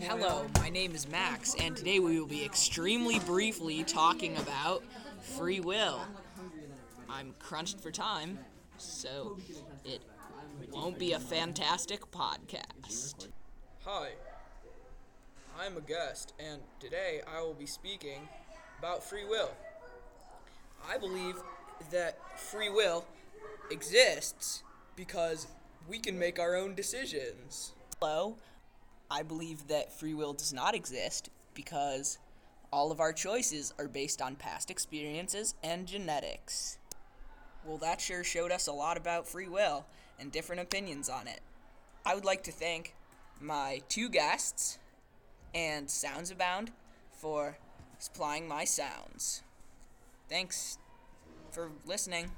Hello, my name is Max, and today we will be extremely briefly talking about free will. I'm crunched for time, so it won't be a fantastic podcast. Hi, I'm a guest, and today I will be speaking about free will. I believe that free will exists because we can make our own decisions. Hello, I believe that free will does not exist because all of our choices are based on past experiences and genetics. Well, that sure showed us a lot about free will and different opinions on it. I would like to thank my two guests and Sounds Abound for supplying my sounds. Thanks for listening.